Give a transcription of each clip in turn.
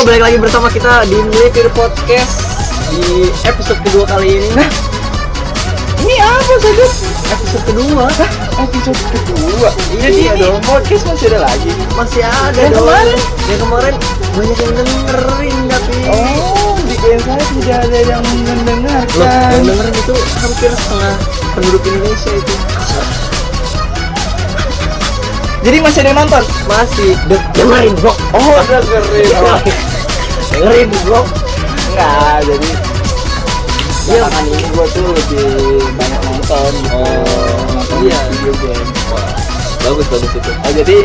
Halo, balik lagi bersama kita di Melipir Podcast di episode kedua kali ini. Nah, Ini apa saja? episode kedua Episode kedua. Iya ini dong. podcast masih ada lagi. masih ada Yang dong. kemarin? Yang kemarin banyak yang dengerin tapi Oh, di saya tidak ada yang Loh, yang mendengarkan. dengerin itu hampir setengah penduduk Indonesia itu. Jadi masih ada yang nonton. Masih de- dengerin, Bro. Oh, dengerin. Oh, dengerin, Bro. enggak, jadi Iya. belakangan ini gua tuh lebih banyak nonton gitu. Oh, nonton iya. video game. Wah, bagus bagus itu. Oh, jadi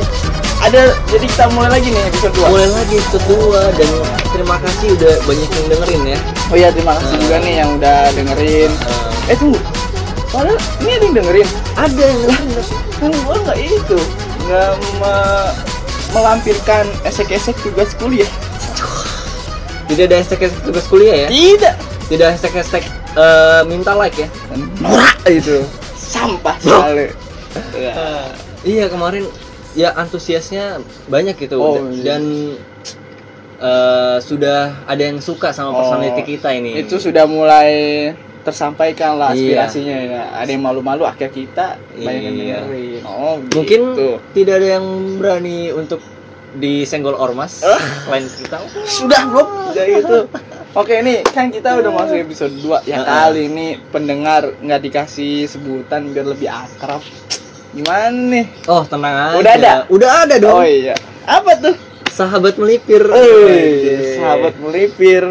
ada jadi kita mulai lagi nih episode 2. Mulai lagi episode 2 dan terima kasih udah banyak yang dengerin ya. Oh iya, terima kasih Eh. juga nih yang udah dengerin. Eh, Eh, tunggu. Padahal ini ada yang dengerin. ada yang dengerin. kan gua nggak itu nggak me- melampirkan esek-esek tugas kuliah Tidak ada hashtag hashtag tugas kuliah ya? tidak Tidak hashtag hashtag eh, minta like ya? norak itu sampah sekali ya. Iya kemarin ya antusiasnya banyak gitu Oh, Dan- iya. dan eh, sudah ada yang suka sama Oh, personality kita ini. itu sudah mulai tersampaikan lah Iya. aspirasinya ya ada yang malu-malu akhir kita banyak yang Iya. dengerin oh Mungkin gitu. tidak ada yang berani untuk disenggol ormas Eh. selain kita. sudah belum kayak gitu Oke ini kan kita udah masuk episode 2 Ya kali ini pendengar nggak dikasih sebutan biar lebih akrab Gimana nih? Oh tenang aja. Udah ada? Udah ada dong. Oh iya Apa tuh? Sahabat melipir. Wih, sahabat melipir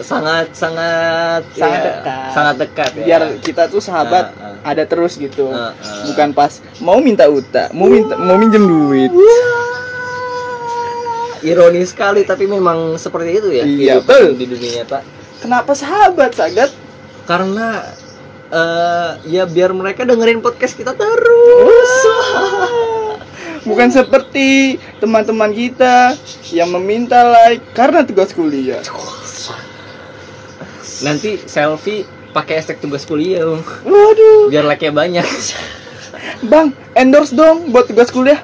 sangat sangat Sangat ya, dekat. sangat dekat ya. biar kita tuh sahabat Ah, ah. ada terus gitu Ah, ah. bukan pas mau minta uta mau minta mau minjem duit ironis sekali tapi memang seperti itu ya Iya, betul. di dunia nyata. Kenapa sahabat sagat? Karena eh, ya biar mereka dengerin podcast kita terus. Bukan seperti teman-teman kita yang meminta like karena tugas kuliah. Nanti selfie pakai hashtag tugas kuliah waduh. Biar like nya banyak. Bang endorse dong buat tugas kuliah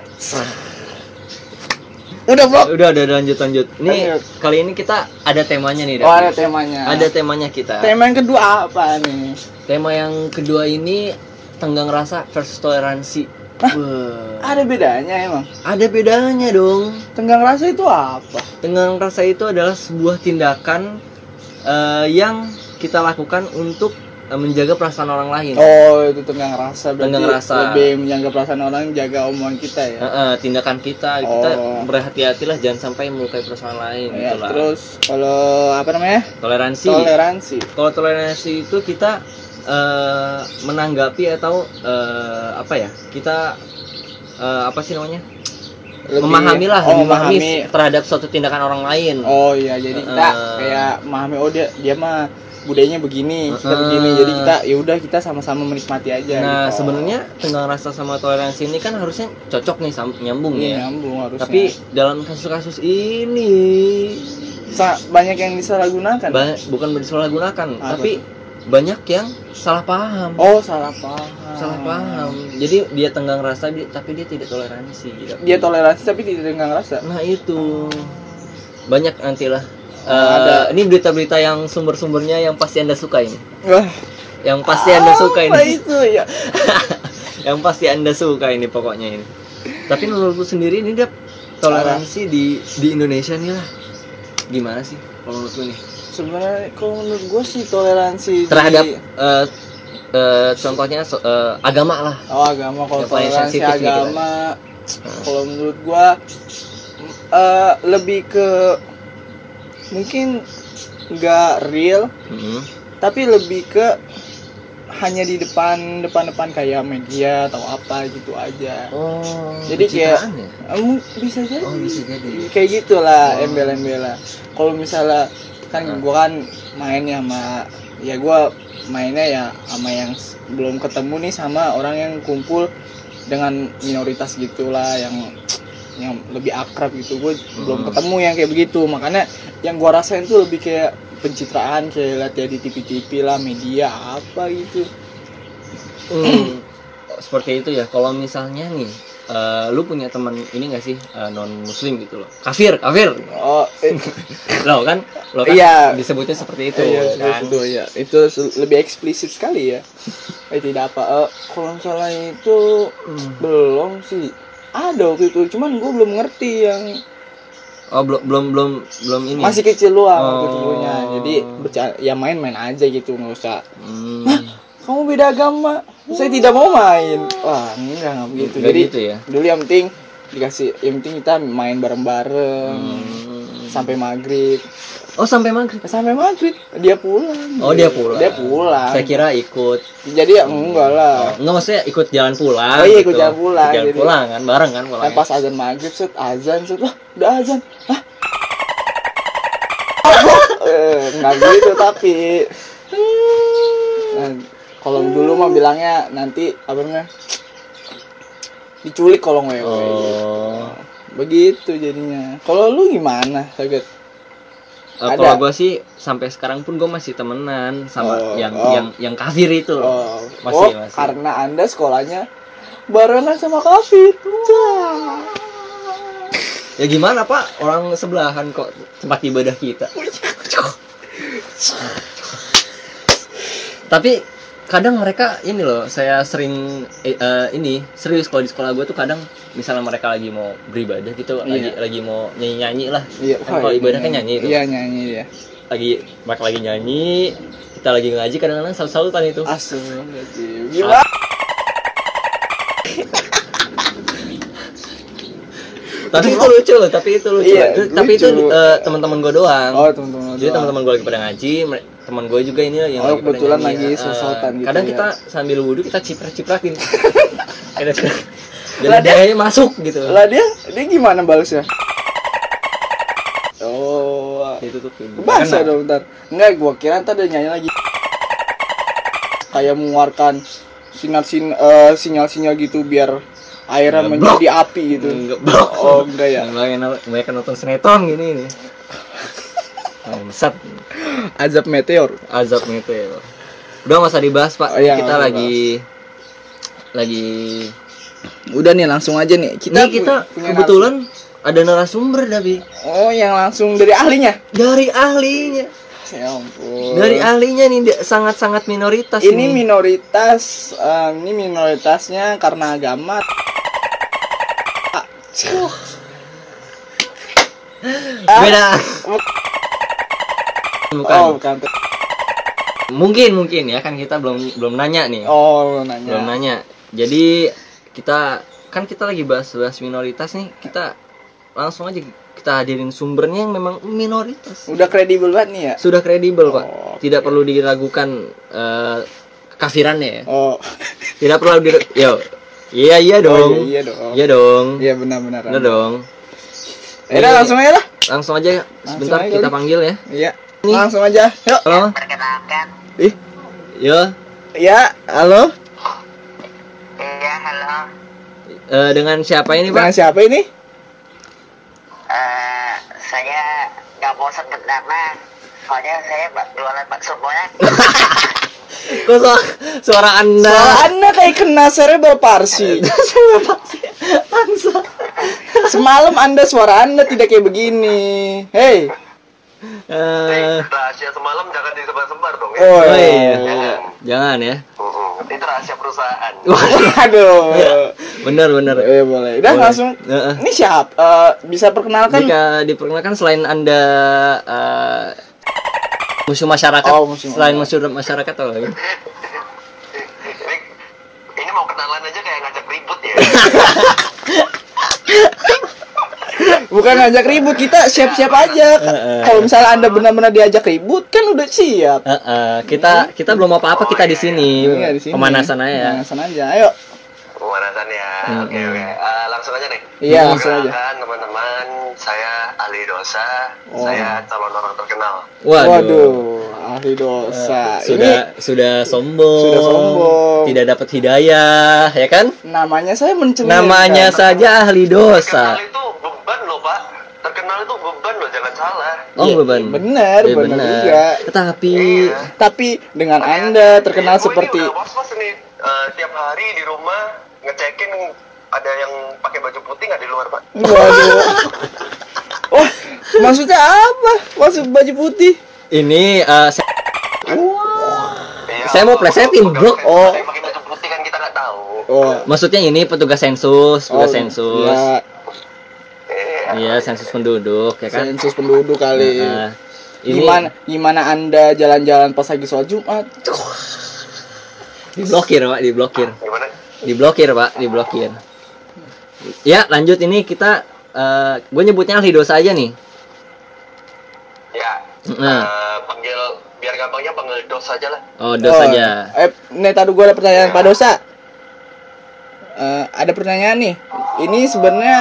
udah bro? Udah udah lanjut lanjut. Nih Lanjut. kali ini kita ada temanya nih oh ada temanya. Ada temanya kita. Tema yang kedua apa nih tema yang kedua ini tenggang rasa versus toleransi. Wah. ada bedanya emang? Ada bedanya dong. Tenggang rasa itu apa? Tenggang rasa itu adalah sebuah tindakan eh, yang kita lakukan untuk menjaga perasaan orang lain. Oh itu tenggang rasa berarti Tenggang rasa. lebih menjaga perasaan orang jaga omongan kita ya. Eh, eh, tindakan kita, kita Oh. berhati-hatilah jangan sampai melukai perasaan lain Ya, gitu lah. terus kalau apa namanya Toleransi. toleransi. Kalau toleransi itu kita eh, menanggapi atau eh, apa ya? Kita eh, apa sih namanya? Lebih- memahami lah, oh, memahami terhadap suatu tindakan orang lain. Oh iya jadi kita Eh. kayak memahami oh dia dia mah budayanya begini kita Eh. begini jadi kita ya udah kita sama-sama menikmati aja. Nah, gitu. sebenarnya tenggang rasa sama toleransi ini kan harusnya cocok nih sam- nyambung Iya, ya. nyambung harusnya. Tapi dalam kasus-kasus ini Sa- banyak yang disalahgunakan. ba- bukan disalahgunakan, Apa tapi banyak yang salah paham. oh salah paham. Salah paham. Jadi dia tenggang rasa tapi dia tidak toleransi. Dia toleransi tapi tidak tenggang rasa. Nah, itu. Banyak nantilah. Eh, ada. ini berita-berita yang sumber-sumbernya yang pasti Anda suka ini. Wah, Yang pasti Anda suka ini. itu ya? yang pasti anda suka ini pokoknya ini tapi menurutku sendiri ini dia toleransi di di Indonesia nih lah gimana sih kalau menurutku nih Sebenarnya kalau menurut gue sih toleransi di- terhadap eh, eh, contohnya so- eh, agama lah Oh agama kalau toleransi kita. agama kalau menurut gua eh, lebih ke mungkin nggak real Mhm. tapi lebih ke hanya di depan depan depan kayak media atau apa gitu aja oh Jadi kayak- ya? Em, bisa jadi oh bisa jadi kayak gitulah Oh. embel-embel kalau misalnya kan Hmm. gua kan mainnya sama ya gua mainnya ya sama yang belum ketemu nih sama orang yang kumpul dengan minoritas gitulah yang yang lebih akrab gitu. Gue belum Hmm. ketemu yang kayak begitu. Makanya yang gua rasain tuh lebih kayak pencitraan kayak lihat ya di TV-TV lah media apa gitu. Hmm, seperti itu ya. Kalau misalnya nih eh, lu punya teman ini gak sih non muslim gitu loh? Kafir kafir. Oh eh, lo kan? Lo kan Iya. disebutnya seperti itu iya, kan? itu, ya itu lebih eksplisit sekali ya. Eh tidak apa eh, kalau salah itu Hmm. belum sih ada waktu itu cuman gue belum ngerti yang oh belum belum belum belum ini. Masih kecil waktu Oh. itu dulunya. Jadi ya main-main aja gitu nggak usah. Hmm, kamu beda agama? Saya tidak mau main. Wah enggak nggak begitu. jadi gitu ya? dulu yang penting dikasih yang penting kita main bareng-bareng. Hmm. sampai maghrib oh sampai maghrib? Sampai maghrib. Dia pulang. Oh dia pulang. Dia pulang. Saya kira ikut. Jadi ya enggak lah. Enggak maksudnya ikut jalan pulang. Oh iya, ikut gitu. jalan pulang, Ikut jalan jadi- pulang kan bareng kan Nah, pulangnya. pas azan maghrib set azan set. Wah udah azan. Hah? Eh, nggak gitu tapi. Nah, kalau dulu mah bilangnya nanti apa namanya diculik kalau ngewe Oh. begitu jadinya. Kalau lu gimana Saget Ada. kalau gue sih sampai sekarang pun gue masih temenan sama Oh, yang oh. yang yang kafir itu loh. oh, Masih, oh, masih. karena anda sekolahnya barengan sama kafir Cah. Ya gimana Pak? Orang sebelahan kok tempat ibadah kita. Tapi kadang mereka ini loh, saya sering eh, eh, ini serius kalau di sekolah gue tuh kadang misalnya mereka lagi mau beribadah gitu, lagi Iya. lagi mau nyanyi nyanyi lah. iya Kan kalau ibadah kan nyanyi itu. iya nyanyi ya lagi mereka lagi nyanyi kita lagi ngaji kadang-kadang salut-salutan itu Astagfirullahaladzim. Gimana? tapi itu lucu loh tapi itu lucu Iya, Itu- tapi itu eh, teman-teman gue doang Oh, teman-teman. jadi doang. teman-teman gue lagi pada ngaji teman gue juga ini yang Oh, lagi kebetulan nyanyi. lagi saut-sautan gitu kadang ya. kita sambil wudhu kita ciprat. Lah, dia masuk gitu Lah dia, dia gimana balasnya? Oh, itu tuh bahasa dong ntar. Enggak, gua kira ntar dia nyanyi lagi. Kayak mengeluarkan sinar sin eh, sinyal-sinyal gitu biar airnya Ya, menjadi api gitu. enggak blok Oh, enggak ya. banyak nonton sinetron gini nih Bangsat Azab meteor. azab meteor. Udah masa dibahas pak. Oh, iya, kita lagi lagi. Udah nih langsung aja nih. Kita kita punya kebetulan ada narasumber tapi Oh, yang langsung dari ahlinya. dari ahlinya, Ya ampun. dari ahlinya nih dia sangat-sangat minoritas ini ini. minoritas eh, ini minoritasnya karena agama Ah, Beda. Bukan. oh bukan Mungkin mungkin ya kan kita belum belum nanya nih. oh nanya Belum nanya. Jadi kita kan kita lagi bahas-bahas minoritas nih. Kita langsung aja kita hadirin sumbernya yang memang minoritas. udah kredibel banget nih ya? Sudah kredibel pak. Oh, tidak perlu diragukan eh, kekafirannya ya. Oh. Tidak perlu di yo. Iya iya dong Oh, iya, iya dong. Iya dong. Iya benar-benar. Benar dong. Ya udah langsung aja lah. Langsung aja. Sebentar aja kita kali. panggil ya. Iya. Langsung aja. Yuk. Halo. Perkenalkan, ih. Yo. Ya halo. iya halo. Eh, dengan siapa ini dengan pak siapa ini? Eh, saya nggak mau sebut nama, soalnya saya bak- jualan bakso goreng. kok suara, suara anda? Soal anda kayak kena cerebral palsy Bangsa. semalam anda suara anda tidak kayak begini. Hei Eh, rahasia semalam jangan disebar-sebar dong ya. oh, oh iya Jangan. jangan ya Mm-mm. Itu rahasia perusahaan. aduh benar benar eh boleh udah Boleh. langsung Heeh. ini siapa Eh, bisa perkenalkan Jika diperkenalkan selain anda eh, musuh masyarakat, Oh, musuh selain musuh masyarakat atau lagi? Ini, ini mau kenalan aja kayak ngajak ribut ya. bukan ngajak ribut kita siap-siap aja Heeh. kalau misalnya anda benar-benar diajak ribut kan udah siap Eh, eh, kita kita belum apa-apa kita di sini Iya, di sini. pemanasan aja ya. pemanasan aja ayo Pemanasan ya. Oke Mm-mm. oke. Eh, langsung aja nih. Iya, langsung aja. Perkenalkan, teman-teman, saya ahli dosa. Oh. Saya calon orang terkenal. Waduh. waduh ahli dosa ini Sudah sudah sombong. Sudah sombong. Tidak dapat hidayah, ya kan? namanya saya mencemilkan Namanya saja ahli dosa. Terkenal itu Oh, Iya, beban. benar, Iya, benar juga. Tetapi Iya. tapi dengan anda terkenal Gue seperti Ini udah was-was nih. Eh, tiap hari di rumah ngecekin ada yang pakai baju putih nggak di luar pak Waduh. Wah, maksudnya apa? Maksud baju putih? Ini eh, saya- Iya, Saya mau plesetin, bro. oh ada yang pakai baju putih kan kita nggak tahu Oh, maksudnya ini petugas sensus, petugas sensus. Ya, Iya. Sensus penduduk ya kan. sensus penduduk kali. Nah, ini Gimana gimana Anda jalan-jalan pas lagi sholat Jumat? diblokir, Pak, diblokir. gimana Diblokir, Pak, diblokir. Ya, lanjut ini kita gue nyebutnya ahli dosa aja nih. ya Nah. eh, panggil biar gampangnya panggil dos aja lah Oh, dos Oh, aja. Eh, nih tadi gue ada pertanyaan Pak Dosa. Eh, ada pertanyaan nih. Ini sebenarnya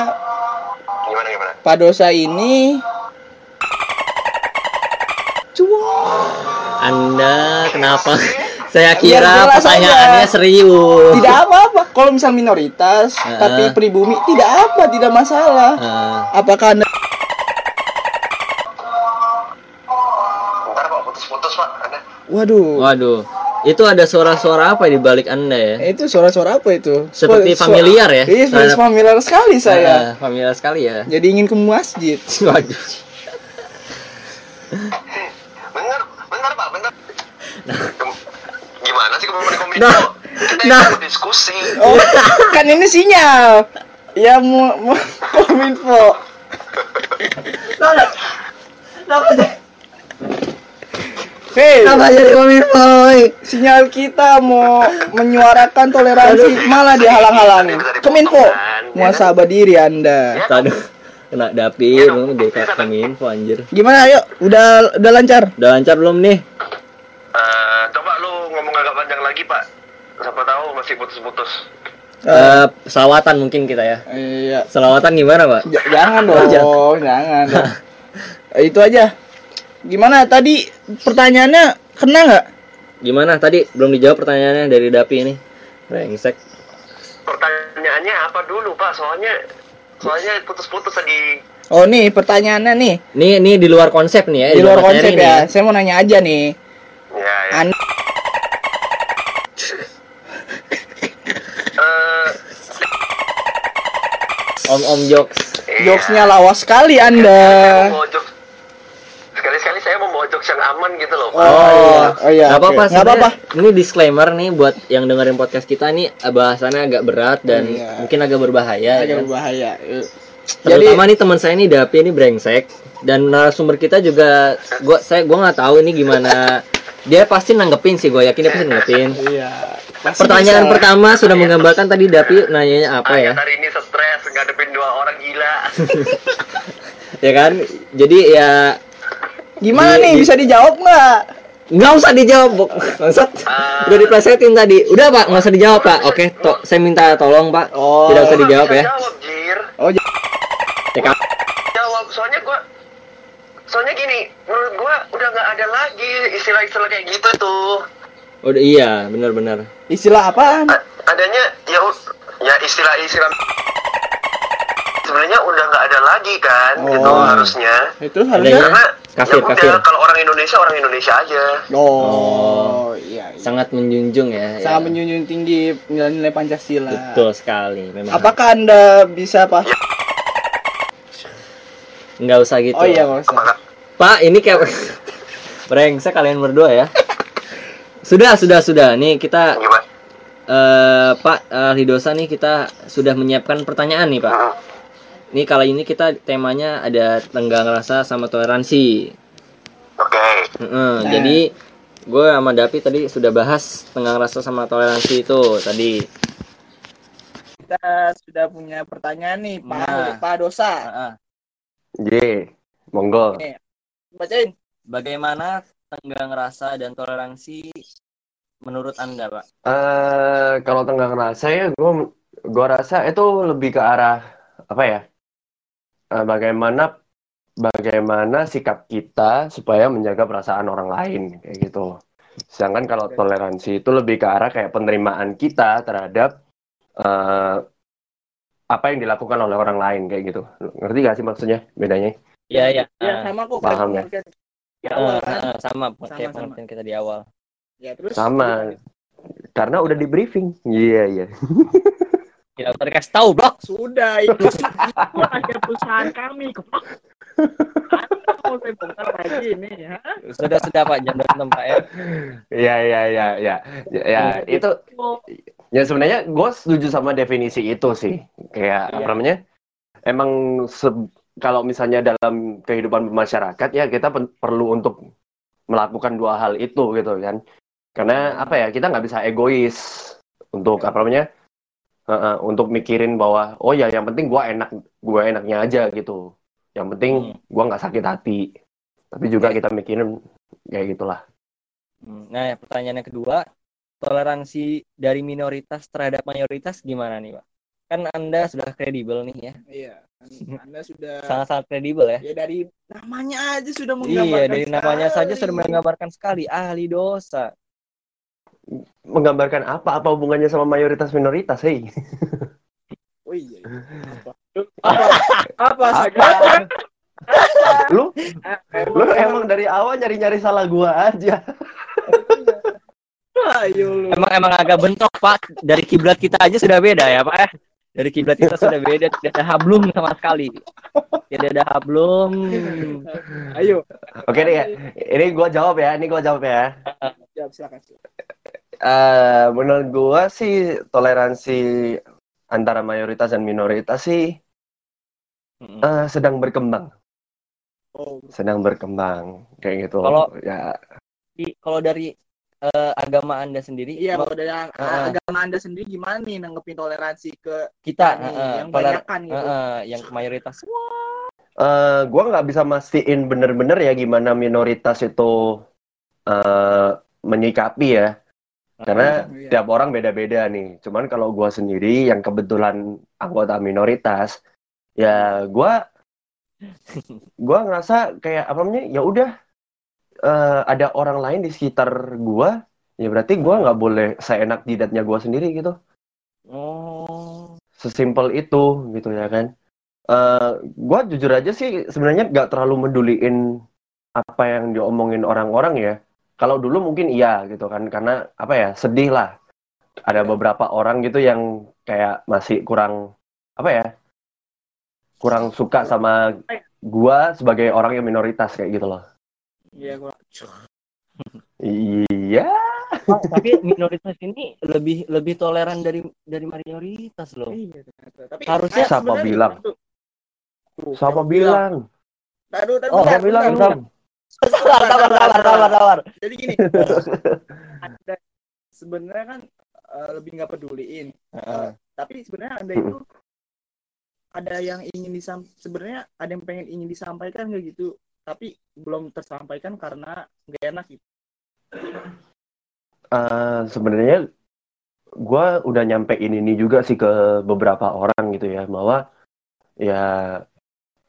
Pak Dosa ini Anda kenapa? Saya kira pertanyaannya aja. serius. tidak apa-apa. Kalau misal minoritas, Heeh. tapi pribumi tidak apa, tidak masalah. Eh, Apakah Anda putus-putus pak ada Waduh. waduh, itu ada suara-suara apa di balik Anda ya? Itu suara-suara apa itu? Seperti Suara- familiar ya? Iya, Terhadap- familiar sekali saya. Eh, familiar sekali ya. Jadi ingin ke masjid. Waduh. bener bener pak bener Gem- gimana sih komen Nah, kita nah. mau diskusi Oh, kan ini sinyal. Ya mau mau kominfo. Hei, Kenapa jadi kominfo? sinyal kita mau menyuarakan toleransi malah dihalang-halangin. Kominfo, muasabah diri Anda. Aduh, kena dapir, lu jadi kayak kominfo anjir. Gimana ayo? Udah udah lancar? Udah lancar belum nih? Eh, coba lu ngomong agak panjang lagi pak siapa tahu masih putus-putus Eh, selawatan mungkin kita ya. Iya. Selawatan gimana, Pak? J- jangan dong, jangan. dong. Itu aja. Gimana tadi pertanyaannya kena nggak? Gimana tadi belum dijawab pertanyaannya dari Dapi ini? Brengsek. pertanyaannya apa dulu pak soalnya soalnya putus-putus tadi Oh nih pertanyaannya nih Ini ini di luar konsep nih ya. di luar konsep nih ya. Saya mau nanya aja nih. ya ya Eh, Om-om jokes. iya. jokesnya lawas sekali Anda. Jokes sekali-sekali saya mau bawa jokes yang aman gitu loh pak Oh, oh iya. Gak apa-apa. Nggak apa-apa. Ini disclaimer nih buat yang dengerin podcast kita nih bahasannya agak berat dan Iya. mungkin agak berbahaya. Agak ya. berbahaya. Jadi Terutama nih teman saya nih Dapi ini brengsek dan narasumber kita juga gua saya gua nggak tahu ini gimana dia pasti nanggepin sih gue yakin dia pasti nanggepin. iya. Pasti Pertanyaan bisa. pertama sudah menggambarkan tadi Dapi nanyanya apa ya? Hari ini stres ngadepin dua orang gila ya kan? Jadi ya Gimana Di- nih di- bisa dijawab nggak? nggak usah dijawab, Bok. Ah. Udah diplesetin tadi. Udah, Pak, nggak usah dijawab, Pak. Oke, to- saya minta tolong, Pak. Oh. Tidak usah dijawab ya. jawab jir Oh, j- Ya, jawab soalnya gua soalnya gini menurut gua udah nggak ada lagi istilah-istilah kayak gitu tuh Udah iya, benar-benar. istilah apaan? A- adanya ya ya istilah-istilah sebenarnya udah nggak ada lagi kan gitu Oh. harusnya Itu harusnya karena Kafir, ya udah kafir. kalau orang Indonesia orang Indonesia aja Oh, iya. iya. Sangat menjunjung ya. Sangat ya. menjunjung tinggi nilai-nilai Pancasila. Betul sekali, memang. Apakah Anda bisa Pak? Nggak usah gitu. Oh iya, nggak usah. apa nggak Pak, ini kayak brengsek kalian berdua ya. Sudah, sudah, sudah. Nih kita gimana eh Pak eh, Lidosa nih kita sudah menyiapkan pertanyaan nih, Pak. Hmm. Nih kali ini kita temanya ada tenggang rasa sama toleransi. oke Heeh, Nah. Jadi gue sama Dapi tadi sudah bahas tenggang rasa sama toleransi itu tadi. Kita sudah punya pertanyaan nih, Pak Nah. Pak Dosa. Ye, monggo Bacain. Bagaimana tenggang rasa dan toleransi menurut anda, Pak? Eh kalau tenggang rasa ya gue gua rasa itu lebih ke arah apa ya? Eh, bagaimana bagaimana sikap kita supaya menjaga perasaan orang lain kayak gitu. Sedangkan kalau toleransi itu lebih ke arah kayak penerimaan kita terhadap eh, apa yang dilakukan oleh orang lain kayak gitu. Ngerti gak sih maksudnya bedanya? Iya, iya. Ya, sama kok. paham ya. pengertian di awal kan. Eh, sama, Sama, kayak sama. pengertian kita di awal. Ya, terus Sama. Karena udah di briefing. Iya, iya. Usah dikasih tahu, Blok. Sudah itu itu aja perusahaan kami. Kepak. Anda mau saya bongkar lagi ini ya. Sudah sudah Pak, jam Pak ya. Ya, ya, ya, ya, ya, ya, itu ya sebenarnya gue setuju sama definisi itu sih. Kayak Iya. apa namanya? Emang se- kalau misalnya dalam kehidupan masyarakat ya kita perlu untuk melakukan dua hal itu gitu kan. Karena apa ya kita nggak bisa egois untuk apa namanya? Uh, uh, untuk mikirin bahwa oh ya yang penting gua enak gua enaknya aja gitu. Yang penting gua nggak sakit hati. Tapi juga kita mikirin kayak gitulah. Hmm, Nah, pertanyaan yang kedua, toleransi dari minoritas terhadap mayoritas gimana nih, Pak? Kan Anda sudah kredibel nih ya. Iya. Anda sudah Sangat-sangat kredibel ya. ya dari namanya aja sudah Iya, menggambarkan dari namanya saja sekali. sudah menggambarkan sekali ahli dosa. Menggambarkan apa apa hubungannya sama mayoritas minoritas hei Oh iya. iya. Apa? Apa? Apa? apa lu lu emang dari awal nyari nyari salah gua aja Ayo lu. Emang emang agak bentok, Pak. Dari kiblat kita aja sudah beda ya, Pak. Ya? Dari kiblat kita sudah beda, tidak ada hablum sama sekali. Tidak ada hablum. Ayo. oke deh ya ini gua jawab ya ini gua jawab ya Jawab silakan. silakan. Eh menurut gua sih toleransi antara mayoritas dan minoritas sih eh, sedang berkembang Oh, sedang berkembang kayak gitu Kalau- ya Kalau dari eh, agama Anda sendiri, iya kalau dari Heeh. agama Anda sendiri gimana nih nanggepin toleransi ke kita nih, eh, yang toler- banyakan gitu. eh, yang mayoritas. eh gua nggak bisa mastiin bener-bener ya gimana minoritas itu eh menyikapi ya karena Iya. tiap orang beda-beda nih. Cuman kalau gua sendiri yang kebetulan anggota minoritas, ya gua gua ngerasa kayak apa namanya? Ya udah eh, ada orang lain di sekitar gua, ya berarti gua nggak boleh seenak jidatnya gua sendiri gitu. Oh. Sesimpel itu gitu ya kan. Eh gua jujur aja sih sebenarnya nggak terlalu meduliin apa yang diomongin orang-orang ya. Kalau dulu mungkin iya gitu kan karena apa ya sedih lah. Ada beberapa orang gitu yang kayak masih kurang apa ya kurang suka sama gua sebagai orang yang minoritas kayak gitu loh. Iya, gua Iya. Pak, tapi minoritas ini lebih lebih toleran dari dari mayoritas loh. Iya, ternyata. Tapi Harusnya- Siapa bilang? Tuh. Tuh, Siapa bilang? Taruh, taruh, Oh, Siapa bilang? Sabar, sabar, sabar, sabar, sabar. Jadi gini, Anda sebenarnya kan eh, lebih nggak peduliin. Heeh. Tapi sebenarnya Anda itu ada yang ingin disam sebenarnya ada yang pengen ingin disampaikan nggak gitu tapi belum tersampaikan karena nggak enak gitu Eh, sebenarnya gue udah nyampein ini juga sih ke beberapa orang gitu ya bahwa ya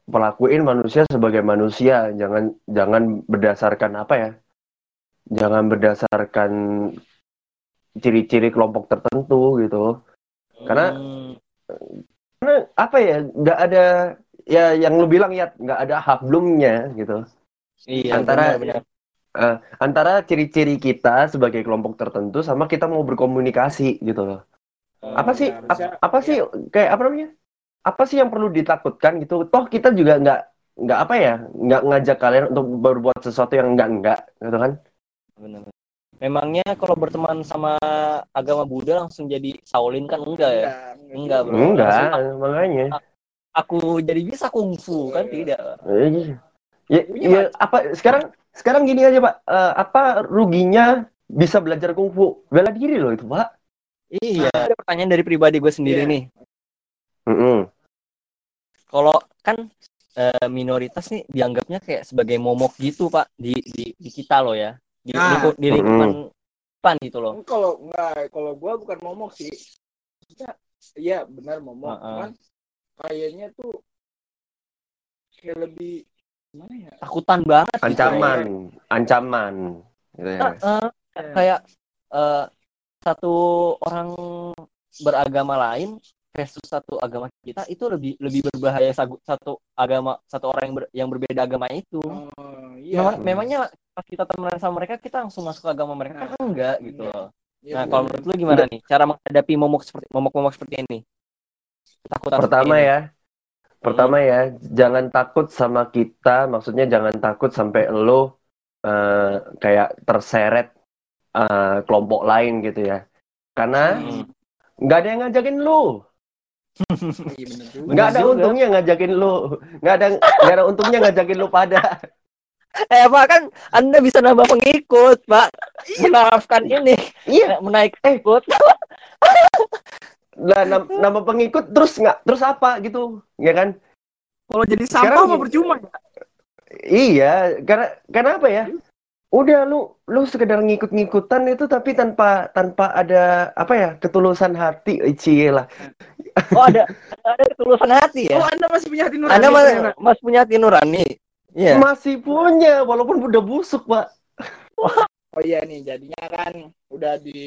pelakuin manusia sebagai manusia jangan jangan berdasarkan apa ya jangan berdasarkan ciri-ciri kelompok tertentu gitu Karena- Hmm. karena apa ya nggak ada ya yang lu bilang ya nggak ada hablumnya gitu. Iya, antara- benar, benar. antara ciri-ciri kita sebagai kelompok tertentu sama kita mau berkomunikasi gitu loh. Apa sih Ya, ap- apa sih kayak apa namanya? Apa sih yang perlu ditakutkan gitu? Toh kita juga nggak nggak apa ya nggak ngajak kalian untuk berbuat sesuatu yang enggak enggak gitu kan? Benar. Memangnya kalau berteman sama agama Buddha langsung jadi Shaolin kan? Enggak ya? Enggak, bro. enggak Langsung makanya Aku jadi bisa kungfu kan tidak? Eh, ya, ya apa sekarang sekarang gini aja pak Eh, apa ruginya bisa belajar kungfu bela diri loh itu pak Iya. Ada pertanyaan dari pribadi gue sendiri Iya. nih. Mm-mm. Kalau kan eh, minoritas nih dianggapnya kayak sebagai momok gitu pak di di, di kita loh ya di, Nah. lingkup- di lingkungan depan gitu loh. kalau nggak kalau gua bukan momok sih iya benar momok Heeh. cuman kayaknya tuh kayak lebih gimana ya Takutan banget. gitu. ancaman ancaman gitu ya Eh, eh, kayak eh, satu orang beragama lain versus satu agama kita itu lebih lebih berbahaya satu agama satu orang yang ber- yang berbeda agama itu. oh, iya Memang- memangnya pas kita temenan sama mereka kita langsung masuk ke agama mereka kan enggak gitu loh. Iya, Nah, benar. kalau menurut lu gimana nih cara menghadapi momok seperti momok-momok seperti ini? Ketakutan Pertama ini. ya, pertama ya, jangan takut sama kita. Maksudnya jangan takut sampai lo eh, kayak terseret eh, kelompok lain gitu ya. Karena Hmm. nggak ada yang ngajakin lu, Iya nggak ada untungnya ngajakin lu, nggak ada nggak ada untungnya ngajakin lu pada. Eh Pak kan Anda bisa nambah pengikut Pak. Menerapkan ini. Iya, Menaik ikut. lah nam- nama pengikut terus nggak terus apa gitu, ya kan? Kalau jadi sampah mah gini. percuma. Iya, karena karena apa ya? Udah lu lu sekedar ngikut-ngikutan itu tapi tanpa tanpa ada apa ya ketulusan hati, Cie lah. Oh ada ada ketulusan hati Oh, ya. Anda masih punya hati nurani. Anda mas, ternyata. mas punya hati nurani. Iya. Masih punya walaupun udah busuk, Pak. Oh iya nih, jadinya kan udah di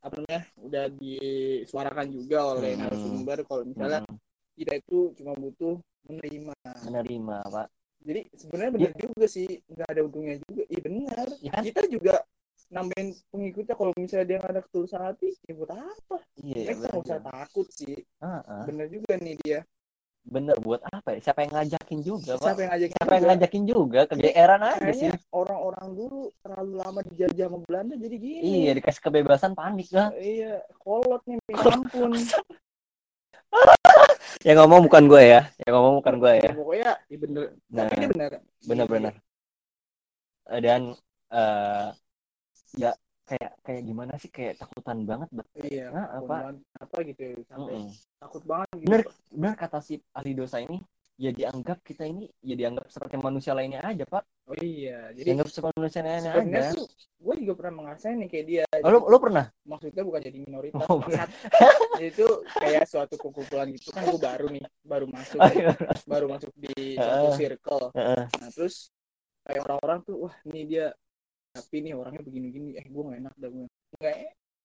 apa namanya? Udah disuarakan juga oleh Hmm. narasumber kalau misalnya Hmm, kita itu cuma butuh menerima. menerima Pak. Jadi sebenarnya benar juga sih, nggak ada untungnya juga. Iya benar. Ya? Kita juga nambahin pengikutnya kalau misalnya dia nggak ada ketulusan hati, ya buat apa? Iya. Kita nggak usah takut sih. Heeh. Bener juga nih dia. Bener buat apa ya? Siapa yang ngajakin juga Pak? Siapa yang ngajakin? Siapa yang ngajakin juga? Kegeeran aja sih. Orang-orang dulu terlalu lama dijajah sama Belanda jadi gini. Iya dikasih kebebasan panik lah. Iya, kolot nih, minta ampun. Yang ngomong bukan gue ya. Yang ngomong bukan gue ya. Pokoknya, iya bener. Nah. Tapi ini bener. Bener-bener. Eh, Dan eh ya kayak kayak gimana sih kayak takutan banget. Iya. Nah, apa? banget. Apa gitu ya, sampai Mm-mm. takut banget gitu. Bener. Bener kata si ahli dosa ini ya dianggap kita ini ya dianggap seperti manusia lainnya aja pak Oh iya, jadi dianggap seperti manusia lainnya aja tuh gue juga pernah ngerasain nih kayak dia. oh, lu, lu pernah Maksudnya bukan jadi minoritas. Oh. Jadi itu kayak suatu kumpulan gitu kan gue baru nih, baru masuk, Oh, iya. baru masuk di suatu Heeh. circle. Heeh. Nah terus kayak orang-orang tuh, wah ini dia tapi nih orangnya begini-gini, eh gue gak enak dah gue. Nggak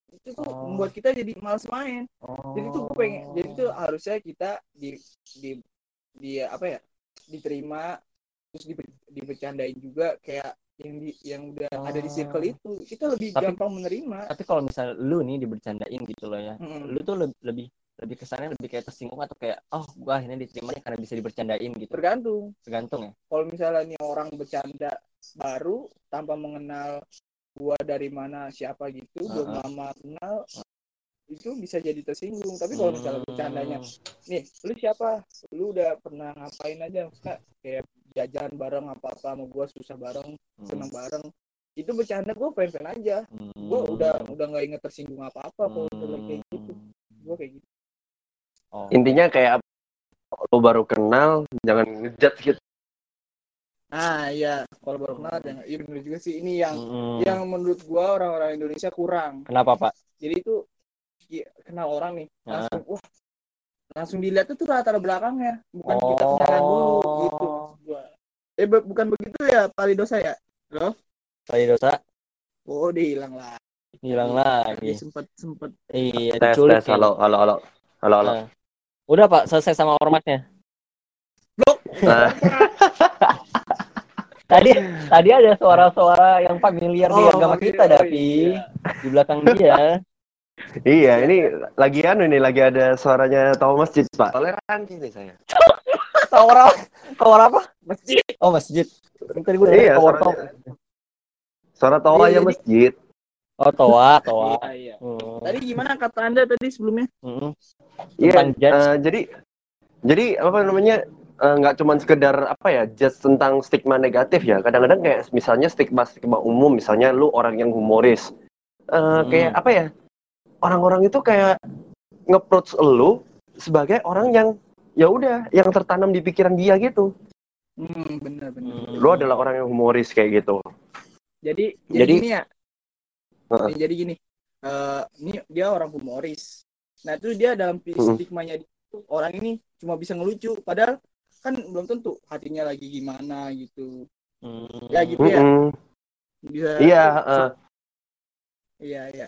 itu tuh Oh. membuat kita jadi males main. oh. Jadi tuh gue pengen, jadi tuh harusnya kita di di di apa ya diterima terus dibe- dibercandain juga kayak yang di yang udah ada di circle itu kita lebih Tapi- gampang menerima. tapi kalau misal lu nih dibercandain gitu loh ya Mm-mm. lu tuh lebih lebih lebih kesannya lebih kayak tersinggung atau kayak oh gua akhirnya diterima nih karena bisa dibercandain gitu Tergantung. tergantung ya Kalau misalnya nih orang bercanda baru tanpa mengenal gua dari mana siapa gitu, belum Uh-uh. lama kenal itu bisa jadi tersinggung. Tapi kalau misalnya bercandanya Hmm. nih lu siapa lu udah pernah ngapain aja maksudnya kayak jajan bareng apa apa sama gua susah bareng Hmm. seneng bareng itu bercanda gua fan fan aja Hmm. gua udah udah nggak inget tersinggung apa apa kalau Hmm. udah kayak gitu gua kayak gitu oh. Intinya kayak lu baru kenal, jangan ngejudge gitu. ah iya. Kalau baru kenal jangan. Iya bener juga sih. Ini yang Hmm. yang menurut gua orang-orang Indonesia kurang. Kenapa pak? Jadi itu ya, kenal orang nih. Ah. langsung wah langsung dilihat tuh latar belakangnya. Bukan kita kenalan dulu Oh. gitu maksud gua. Eh be- bukan begitu ya Pali dosa ya? Tadi dosa oh dia hilang lah hilang lagi. Sempet sempet. Iya Tes, tes, halo, halo, halo. Halo, halo. Nah. udah pak selesai sama ormasnya Nah, tadi tadi ada suara-suara yang familiar di Oh, agama familiar. kita Davi iya. di belakang dia iya, ini lagi anu ini lagi ada suaranya tahu masjid, Pak. Toleransi nih saya. tower apa tower apa masjid oh masjid tadi gue Iya, tower suaranya. Suara tawa ya masjid. oh toa toa iya iya Hmm. tadi gimana kata anda tadi sebelumnya Hmm. Iya, judge. eh, jadi jadi apa namanya eh, nggak cuman sekedar apa ya judge tentang stigma negatif ya. Kadang-kadang kayak misalnya stigma stigma umum, misalnya lu orang yang humoris, Eh, Hmm. kayak apa ya? Orang-orang itu kayak nge-approach lu sebagai orang yang ya udah yang tertanam di pikiran dia gitu. hmm benar benar Hmm. Lu adalah orang yang humoris kayak gitu. jadi jadi, Jadi- gini ya. Nih, jadi gini eh ini dia orang humoris nah itu dia dalam stigmanya tuh, orang ini cuma bisa ngelucu padahal kan belum tentu hatinya lagi gimana gitu Hmm. ya gitu ya bisa Iya, eh, iya iya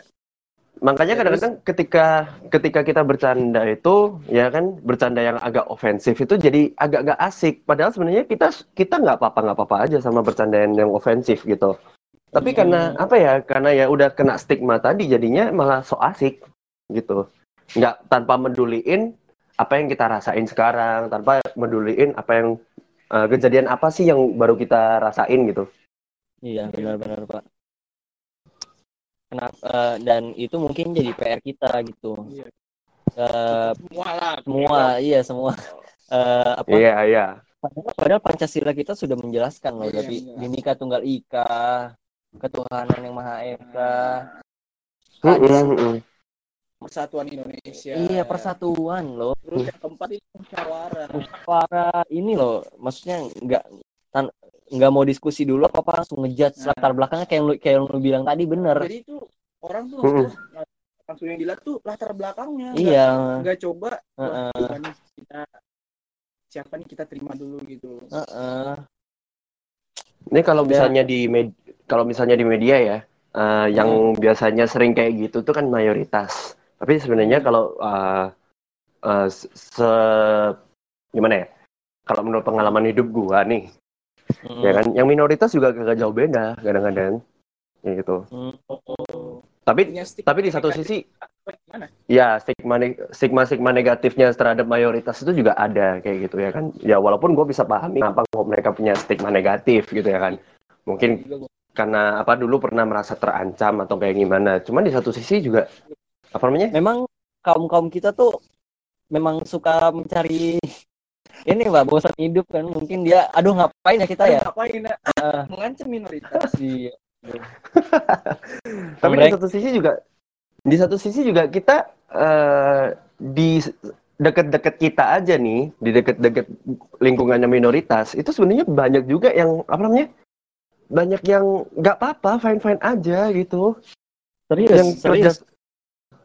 Makanya Ya, kadang-kadang ketika ketika kita bercanda itu ya kan bercanda yang agak ofensif itu jadi agak nggak asik. Padahal sebenarnya kita kita nggak apa-apa nggak apa-apa aja sama bercandaan yang ofensif gitu. Tapi Hmm. karena apa ya? Karena ya udah kena stigma tadi jadinya malah so asik gitu. Nggak tanpa meduliin apa yang kita rasain sekarang tanpa meduliin apa yang eh, kejadian apa sih yang baru kita rasain gitu. Iya benar-benar pak. Kenapa eh, dan itu mungkin jadi PR kita gitu. Iya. Eh, semua lah semua iya semua. Eh, apa? Iya iya. Padahal, padahal Pancasila kita sudah menjelaskan loh, Iya, tapi. Bhinneka Tunggal Ika, ketuhanan yang Maha Esa. Persatuan Indonesia Iya persatuan loh. terus yang keempat itu musyawarah Para ini loh, maksudnya nggak tan- nggak mau diskusi dulu apa apa langsung ngejudge Nah. latar belakangnya kayak yang lu, kayak yang lu bilang tadi bener. jadi itu orang tuh Mm-mm. harus langsung yang dilihat tuh latar belakangnya Iya. nggak coba coba nih kita siapa nih kita terima dulu gitu Heeh. Ini kalau Ya. misalnya di med- kalau misalnya di media ya, eh, yang biasanya sering kayak gitu tuh kan mayoritas. Tapi sebenarnya kalau eh, eh, se gimana ya? Kalau menurut pengalaman hidup gua nih, Mm-mm. ya kan, yang minoritas juga gak jauh beda kadang-kadang, ya gitu. Mm. Tapi tapi di satu sisi, gimana ya stigma stigma stigma negatifnya terhadap mayoritas itu juga ada kayak gitu ya kan. Ya walaupun gue bisa pahami kenapa kok mereka punya stigma negatif gitu ya kan. Mungkin gua- karena apa dulu pernah merasa terancam atau kayak gimana. Cuman di satu sisi juga apa namanya? Memang kaum kaum kita tuh memang suka mencari ini mbak bosan hidup kan mungkin dia aduh ngapain ya kita ya ngapain ya? Ah. mengancam minoritas Iya. Tapi di satu sisi juga di satu sisi juga kita eh, di deket-deket kita aja nih, di deket-deket lingkungannya minoritas, itu sebenarnya banyak juga yang apa namanya? Banyak yang nggak apa-apa, fine-fine aja gitu. serius yang kerja serius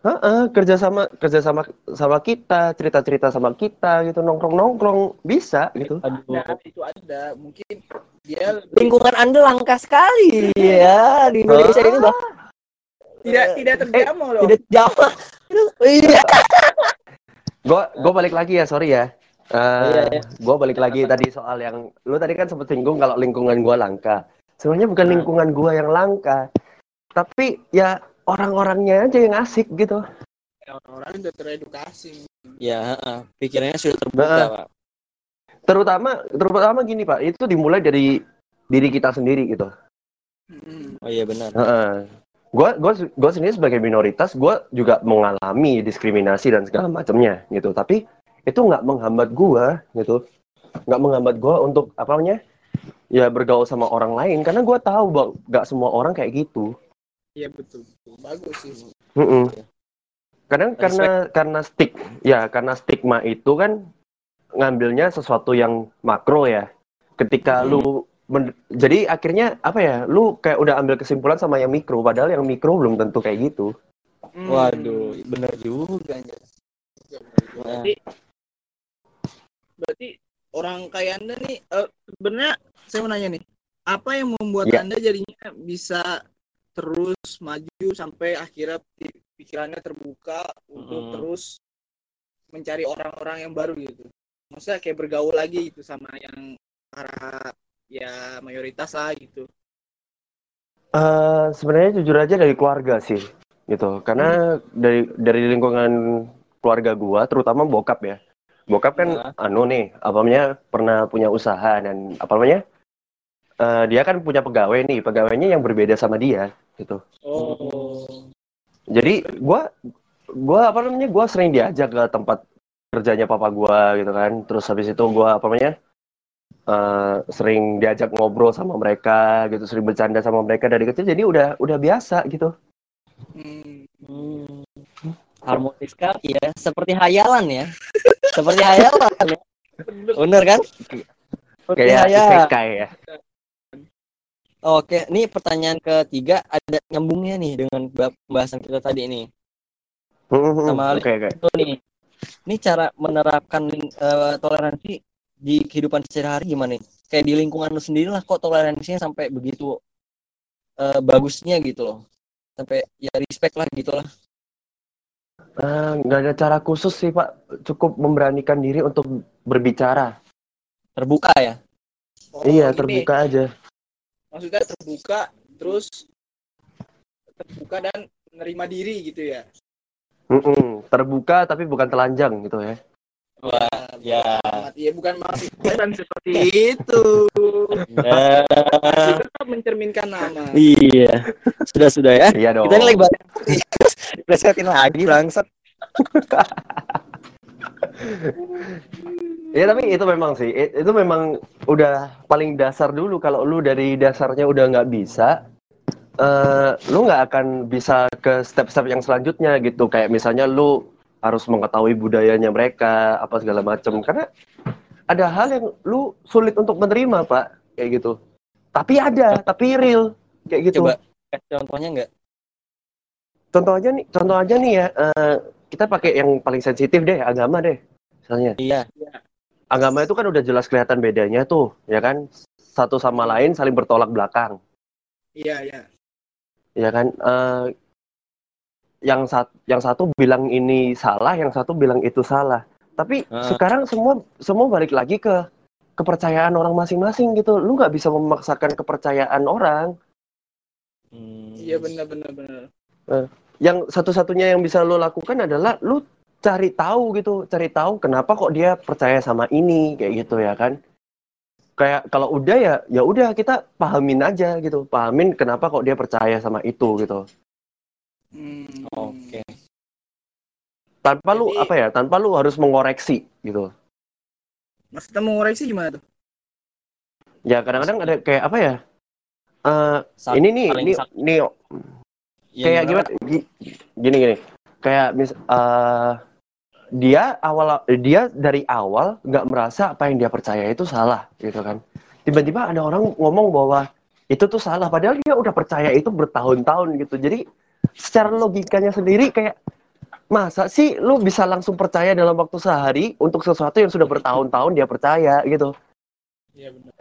Heeh, kerja sama kerja sama sama kita, cerita-cerita sama kita gitu, nongkrong-nongkrong. Bisa gitu. aduh. Nah itu ada. Mungkin dia lebih- lingkungan anda langka sekali. Ya di Indonesia ini bah. Tidak tidak terjamah loh. tidak jauh Aduh, iya. Gua gua balik lagi ya, sorry ya. Eh, Iya, iya. gua balik lagi tadi soal yang lu tadi kan sempat singgung kalau lingkungan gua langka. Sebenarnya bukan Nah. lingkungan gua yang langka, tapi ya orang-orangnya aja yang asik gitu. orang-orang udah teredukasi ya heeh. pikirannya sudah terbuka Nah. pak Terutama terutama gini, Pak, itu dimulai dari diri kita sendiri gitu. Hmm. oh iya benar Heeh. Gua gua gua sendiri sebagai minoritas, gua juga mengalami diskriminasi dan segala macamnya gitu. Tapi itu nggak menghambat gua gitu. Nggak menghambat gua untuk apa namanya? Ya bergaul sama orang lain karena gua tahu bahwa nggak semua orang kayak gitu. Iya betul, betul bagus sih Mm-mm. Kadang Respect. karena karena stik ya karena stigma itu kan ngambilnya sesuatu yang makro ya. Ketika lu men- jadi akhirnya apa ya? Lu kayak udah ambil kesimpulan sama yang mikro padahal yang mikro belum tentu kayak gitu. Hmm. waduh benar juga berarti berarti orang kayak anda nih eh, sebenarnya saya mau nanya nih apa yang membuat Iya. anda jadinya bisa terus maju sampai akhirnya pi- pikirannya terbuka untuk Mm. terus mencari orang-orang yang baru gitu maksudnya kayak bergaul lagi gitu sama yang para ya mayoritas lah gitu Eh, sebenarnya jujur aja dari keluarga sih, gitu. Karena dari dari lingkungan keluarga gua, terutama bokap ya. Bokap kan Nah. anu nih, apa namanya, pernah punya usaha dan apa namanya? eh, dia kan punya pegawai nih, pegawainya yang berbeda sama dia, gitu. oh Jadi gua gua apa namanya? Gua sering diajak ke tempat kerjanya papa gua gitu kan. Terus habis itu gua apa namanya? eh, sering diajak ngobrol sama mereka gitu, sering bercanda sama mereka dari kecil jadi udah udah biasa gitu. hmm. hmm. harmonis sekali ya seperti hayalan ya seperti hayalan ya bener kan seperti Kayak isekai ya. Oke, ini pertanyaan ketiga ada nyambungnya nih dengan ba- pembahasan kita tadi ini. Hmm, Sama Oke oke. Itu nih, ini cara menerapkan eh, toleransi di kehidupan sehari-hari gimana nih? Kayak di lingkungan lu sendiri lah kok toleransinya sampai begitu eh, bagusnya gitu loh. Sampai ya respect lah gitu lah. Eh, nggak ada cara khusus sih Pak, cukup memberanikan diri untuk berbicara. Terbuka ya. Oh, iya terbuka aja. Maksudnya terbuka terus terbuka dan menerima diri gitu ya Mm-mm, terbuka tapi bukan telanjang gitu ya. Wah, ya. Iya bukan maksud bukan seperti itu. Ya. Tetap mencerminkan nama. Iya. Sudah sudah ya. Iya dong. Kita ini lagi. Presetin lagi bangsat. Ya tapi itu memang sih, itu memang udah paling dasar dulu. Kalau lu dari dasarnya udah nggak bisa, eh lu nggak akan bisa ke step-step yang selanjutnya gitu. Kayak misalnya lu harus mengetahui budayanya mereka, apa segala macam. Karena ada hal yang lu sulit untuk menerima, Pak, kayak gitu. Tapi ada, tapi real, kayak gitu. Coba contohnya enggak? Contoh aja nih, contoh aja nih ya. eh, kita pakai yang paling sensitif deh, agama deh, misalnya. Iya. Agama itu kan udah jelas kelihatan bedanya tuh, ya kan? Satu sama lain saling bertolak belakang, Iya iya. ya kan? Eh, yang satu yang satu bilang ini salah, yang satu bilang itu salah. Tapi Ah. sekarang semua semua balik lagi ke kepercayaan orang masing-masing gitu. Lu nggak bisa memaksakan kepercayaan orang. Hmm. Iya benar benar benar. Yang satu-satunya yang bisa lu lakukan adalah lu cari tahu gitu, cari tahu kenapa kok dia percaya sama ini kayak gitu ya kan? Kayak kalau udah ya ya udah kita pahamin aja gitu, pahamin kenapa kok dia percaya sama itu gitu. Hmm. Oke. Tanpa lu Jadi- apa ya? Tanpa lu harus mengoreksi gitu. Maksudnya mau ngoreksi gimana tuh? Ya kadang-kadang ada kayak apa ya? Eh Sa- ini nih, ini, sak- nih Ya, kayak gimana? Gi- Gini gini. Kayak mis eh, dia awal dia dari awal nggak merasa apa yang dia percaya itu salah gitu kan. Tiba-tiba ada orang ngomong bahwa itu tuh salah padahal dia udah percaya itu bertahun-tahun gitu. Jadi secara logikanya sendiri kayak masa sih lu bisa langsung percaya dalam waktu sehari untuk sesuatu yang sudah bertahun-tahun dia percaya gitu. Iya benar.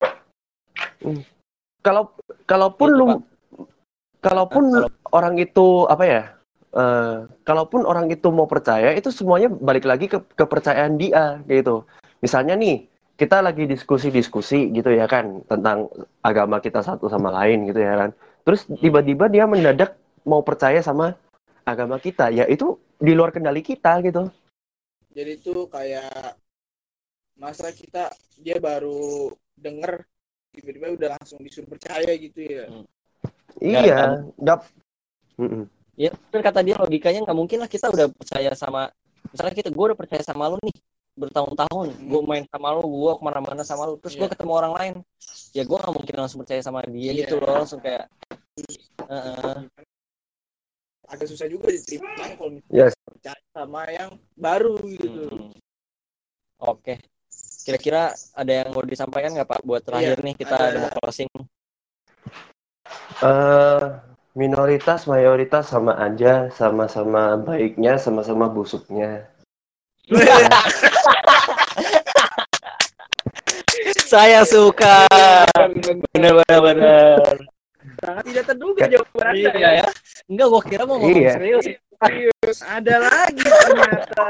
Kalau kalaupun Itu, lu kalaupun Nah, kalau- orang itu apa ya? Eh, kalaupun orang itu mau percaya itu semuanya balik lagi ke kepercayaan dia gitu. Misalnya nih, kita lagi diskusi-diskusi gitu ya kan tentang agama kita satu sama lain gitu ya kan. Terus tiba-tiba dia mendadak mau percaya sama agama kita, ya itu di luar kendali kita gitu. Jadi itu kayak masa kita dia baru denger tiba-tiba udah langsung disuruh percaya gitu ya. Iya, nggak. Mm-mm. Ya, kan kata dia logikanya nggak mungkin lah kita udah percaya sama misalnya kita gue udah percaya sama lu nih bertahun-tahun gue main sama lu gue ke mana-mana sama lu terus gue Iya. ketemu orang lain ya gue nggak mungkin langsung percaya sama dia Iya. gitu loh langsung kayak Heeh. Agak susah juga diterima kalau misalnya Yes. percaya sama yang baru gitu. Hmm. oke kira-kira ada yang mau disampaikan nggak pak buat terakhir nih kita ada. ada mau closing Eh, minoritas mayoritas sama aja, sama-sama baiknya, sama-sama busuknya. saya suka benar-benar benar Sangat tidak terduga jawaban Anda. iya ya enggak gua kira mau ngomong Iya. serius Serius, ada lagi ternyata.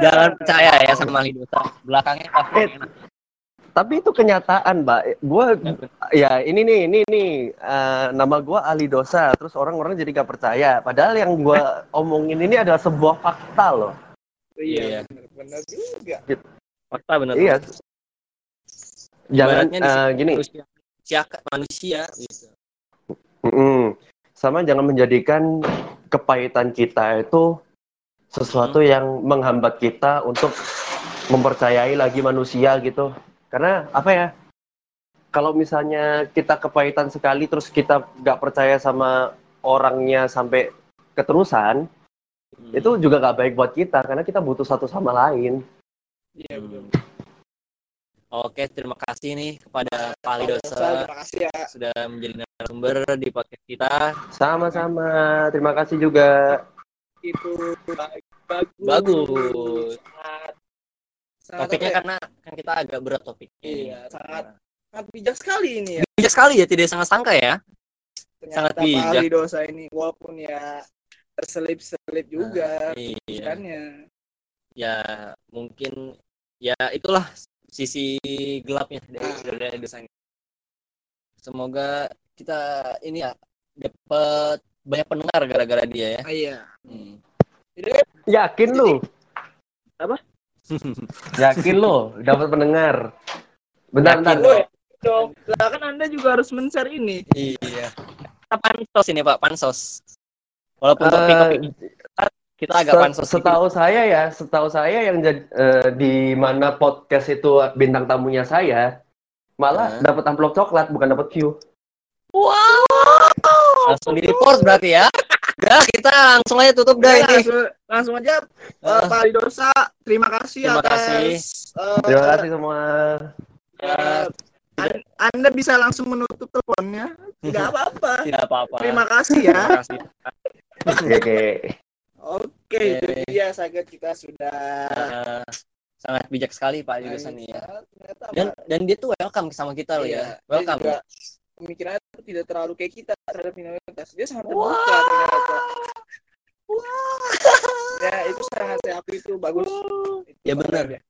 jangan percaya ya sama Lidosa belakangnya kafe Eh, Tapi itu kenyataan, Mbak. Gua ya ini nih, ini nih eh, nama gua Ali Dosa, terus orang-orang jadi gak percaya. Padahal yang gua omongin ini adalah sebuah fakta loh. Iya, benar juga. fakta benar Iya. Jangan eh, sini gini, manusia manusia, manusia gitu. Mm-mm. Sama jangan menjadikan kepahitan kita itu sesuatu yang menghambat kita untuk mempercayai lagi manusia gitu. Karena apa ya? Kalau misalnya kita kepahitan sekali terus kita nggak percaya sama orangnya sampai keterusan, Hmm. itu juga nggak baik buat kita karena kita butuh satu sama lain. Iya, betul. Oke, terima kasih nih kepada Pak Dosa, Lidosa Terima kasih ya. sudah menjadi narasumber di podcast kita. Sama-sama. Terima kasih juga. Itu bagus. Bagus. Sangat, sangat Topiknya apa ya? karena kan kita agak berat topiknya. Iya, sangat- sangat bijak sekali ini ya. bijak sekali ya, tidak sangat sangka ya. Sangat Ternyata bijak. Pak dosa ini walaupun ya terselip-selip juga Iya. pikirannya. Ya, mungkin ya itulah sisi gelapnya dari dari desain. Semoga kita ini ya dapat banyak pendengar gara-gara dia ya. Ah, iya. Hmm. Yakin lu? Yakin lo dapat pendengar. Bentar, Yakin bentar. lo. dong lah kan anda juga harus men-share ini Iya. Kita pansos ini Pak, pansos. Walaupun Eh, topik-topik kita agak pansos setahu saya ya, setahu saya yang eh, di mana podcast itu bintang tamunya saya, malah Hah? dapat amplop coklat bukan dapat view. Langsung di report berarti ya. Udah, kita langsung aja tutup dah Ya, ini. langsung, langsung aja uh, Pak Alidosa terima kasih Terima atas kasih. eh, Terima kasih semua. eh, an- anda bisa langsung menutup teleponnya tidak apa-apa Tidak apa-apa. terima kasih ya Terima kasih. Oke, oke. oke itu Oke. dia saya kita sudah sangat bijak sekali Pak Yudusan nih ya. Dan dan dia tuh welcome sama kita loh iya, ya. dia Welcome. juga pemikirannya tuh tidak terlalu kayak kita terhadap minoritas dia sangat terbuka ternyata ya itu sangat saya akui itu bagus Itu Ya benar. ya.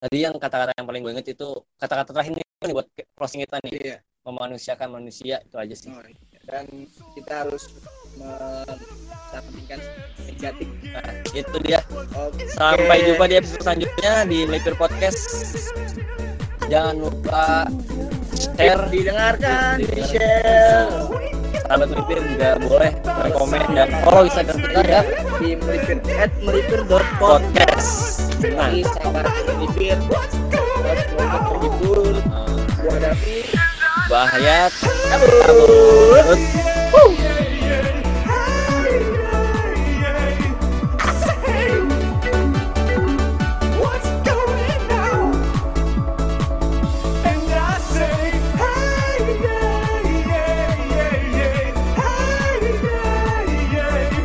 Tadi yang kata-kata yang paling gue inget itu kata-kata terakhir nih buat closing kita nih. Iya. Memanusiakan manusia itu aja sih. Oh, iya. dan kita harus menyampaikan negatif Nah, itu dia. Oke. Sampai jumpa di episode selanjutnya di Melipir Podcast. Jangan lupa share. Didengarkan di share. Sahabat Melipir juga boleh komen dan follow Instagram kita ya. Di melipir at melipir.com podcast. Nah, Jadi sahabat melipir terhibur gua Davi Bahayat kabur kabut.